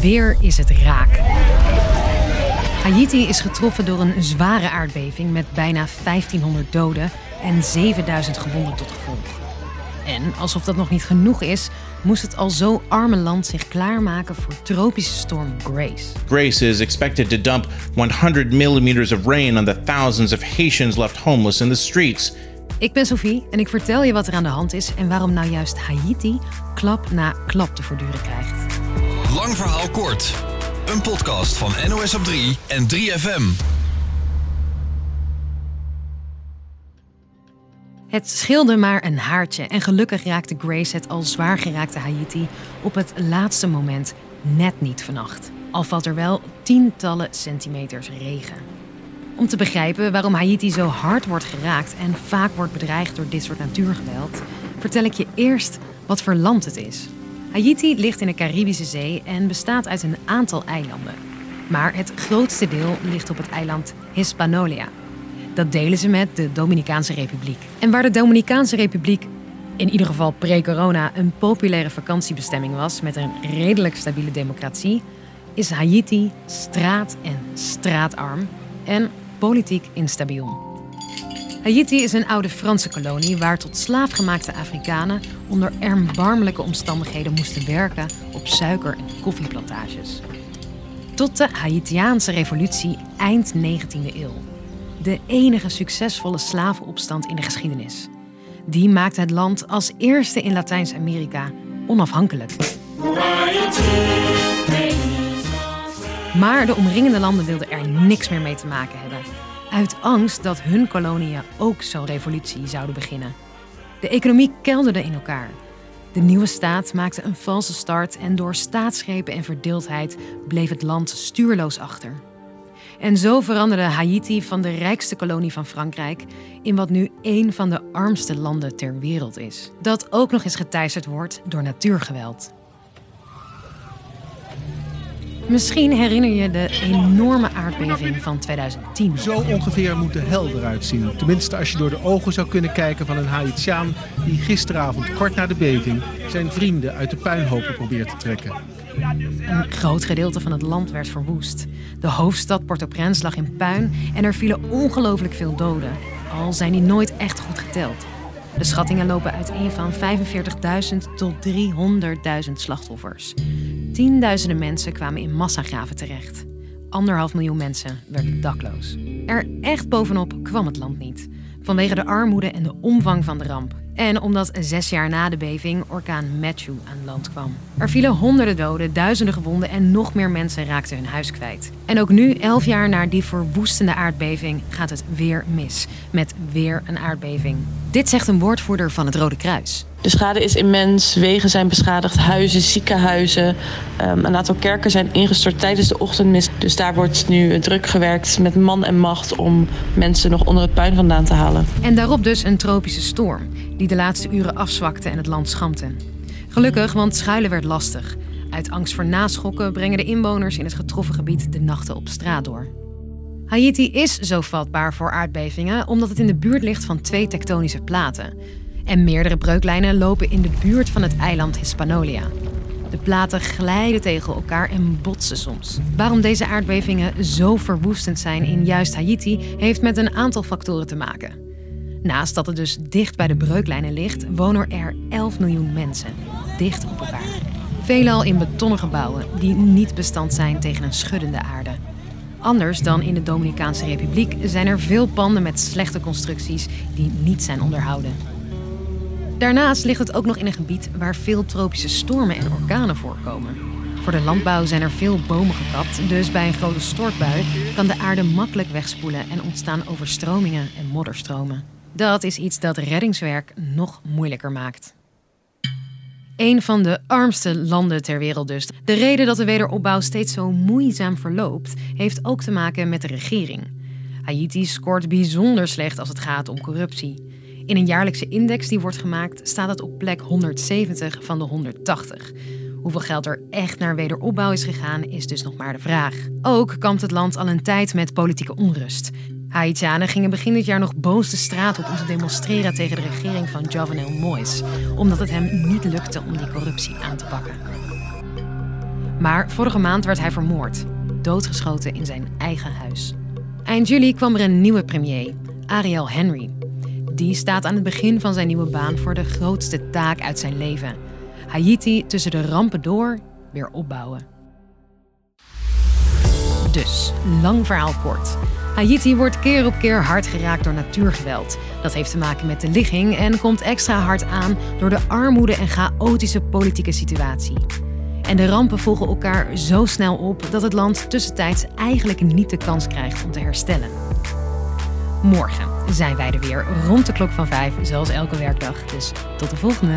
Weer is het raak. Haiti is getroffen door een zware aardbeving met bijna 1500 doden en 7000 gewonden tot gevolg. En alsof dat nog niet genoeg is, moest het al zo arme land zich klaarmaken voor tropische storm Grace. Grace is expected to dump 100 millimeters of rain on the thousands of Haitians left homeless in the streets. Ik ben Sophie en ik vertel je wat er aan de hand is en waarom nou juist Haiti klap na klap te voortduren krijgt. Lang verhaal kort. Een podcast van NOS op 3 en 3FM. Het scheelde maar een haartje en gelukkig raakte Grace het al zwaar geraakte Haiti op het laatste moment net niet vannacht. Al valt er wel tientallen centimeters regen. Om te begrijpen waarom Haiti zo hard wordt geraakt en vaak wordt bedreigd door dit soort natuurgeweld, vertel ik je eerst wat voor land het is. Haiti ligt in de Caribische Zee en bestaat uit een aantal eilanden. Maar het grootste deel ligt op het eiland Hispaniola. Dat delen ze met de Dominicaanse Republiek. En waar de Dominicaanse Republiek in ieder geval pre-corona een populaire vakantiebestemming was met een redelijk stabiele democratie, is Haiti straat- en straatarm en politiek instabiel. Haiti is een oude Franse kolonie waar tot slaafgemaakte Afrikanen onder erbarmelijke omstandigheden moesten werken op suiker- en koffieplantages. Tot de Haitiaanse revolutie eind 19e eeuw. De enige succesvolle slavenopstand in de geschiedenis. Die maakte het land als eerste in Latijns-Amerika onafhankelijk. Maar de omringende landen wilden er niks meer mee te maken hebben. Uit angst dat hun koloniën ook zo'n revolutie zouden beginnen. De economie kelderde in elkaar. De nieuwe staat maakte een valse start en door staatsgrepen en verdeeldheid bleef het land stuurloos achter. En zo veranderde Haiti van de rijkste kolonie van Frankrijk in wat nu een van de armste landen ter wereld is. Dat ook nog eens geteisterd wordt door natuurgeweld. Misschien herinner je de enorme aardbeving van 2010. Zo ongeveer moet de hel eruit zien. Tenminste, als je door de ogen zou kunnen kijken van een Haitiaan die gisteravond kort na de beving zijn vrienden uit de puinhopen probeert te trekken. Een groot gedeelte van het land werd verwoest. De hoofdstad Port-au-Prince lag in puin en er vielen ongelooflijk veel doden, al zijn die nooit echt goed geteld. De schattingen lopen uiteen van 45.000 tot 300.000 slachtoffers. Tienduizenden mensen kwamen in massagraven terecht. Anderhalf miljoen mensen werden dakloos. Er echt bovenop kwam het land niet. Vanwege de armoede en de omvang van de ramp. En omdat zes jaar na de beving orkaan Matthew aan land kwam. Er vielen honderden doden, duizenden gewonden en nog meer mensen raakten hun huis kwijt. En ook nu, elf jaar na die verwoestende aardbeving, gaat het weer mis. Met weer een aardbeving. Dit zegt een woordvoerder van het Rode Kruis. De schade is immens. Wegen zijn beschadigd, huizen, ziekenhuizen. Um, een aantal kerken zijn ingestort tijdens de ochtendmis. Dus daar wordt nu druk gewerkt met man en macht om mensen nog onder het puin vandaan te halen. En daarop dus een tropische storm, die de laatste uren afzwakte en het land schampte. Gelukkig, want schuilen werd lastig. Uit angst voor naschokken brengen de inwoners in het getroffen gebied de nachten op straat door. Haiti is zo vatbaar voor aardbevingen omdat het in de buurt ligt van twee tektonische platen. En meerdere breuklijnen lopen in de buurt van het eiland Hispaniola. De platen glijden tegen elkaar en botsen soms. Waarom deze aardbevingen zo verwoestend zijn in juist Haiti heeft met een aantal factoren te maken. Naast dat het dus dicht bij de breuklijnen ligt, wonen er 11 miljoen mensen, dicht op elkaar. Veelal in betonnen gebouwen die niet bestand zijn tegen een schuddende aarde. Anders dan in de Dominicaanse Republiek zijn er veel panden met slechte constructies die niet zijn onderhouden. Daarnaast ligt het ook nog in een gebied waar veel tropische stormen en orkanen voorkomen. Voor de landbouw zijn er veel bomen gekapt, dus bij een grote stortbui kan de aarde makkelijk wegspoelen en ontstaan overstromingen en modderstromen. Dat is iets dat reddingswerk nog moeilijker maakt. Een van de armste landen ter wereld dus. De reden dat de wederopbouw steeds zo moeizaam verloopt, heeft ook te maken met de regering. Haiti scoort bijzonder slecht als het gaat om corruptie. In een jaarlijkse index die wordt gemaakt, staat het op plek 170 van de 180. Hoeveel geld er echt naar wederopbouw is gegaan, is dus nog maar de vraag. Ook kampt het land al een tijd met politieke onrust. Haitianen gingen begin dit jaar nog boos de straat op om te demonstreren tegen de regering van Jovenel Moïse, omdat het hem niet lukte om die corruptie aan te pakken. Maar vorige maand werd hij vermoord, doodgeschoten in zijn eigen huis. Eind juli kwam er een nieuwe premier, Ariel Henry. Die staat aan het begin van zijn nieuwe baan voor de grootste taak uit zijn leven: Haiti tussen de rampen door weer opbouwen. Dus, lang verhaal kort. Haiti wordt keer op keer hard geraakt door natuurgeweld. Dat heeft te maken met de ligging en komt extra hard aan door de armoede en chaotische politieke situatie. En de rampen volgen elkaar zo snel op dat het land tussentijds eigenlijk niet de kans krijgt om te herstellen. Morgen zijn wij er weer rond de klok van vijf, zoals elke werkdag. Dus tot de volgende.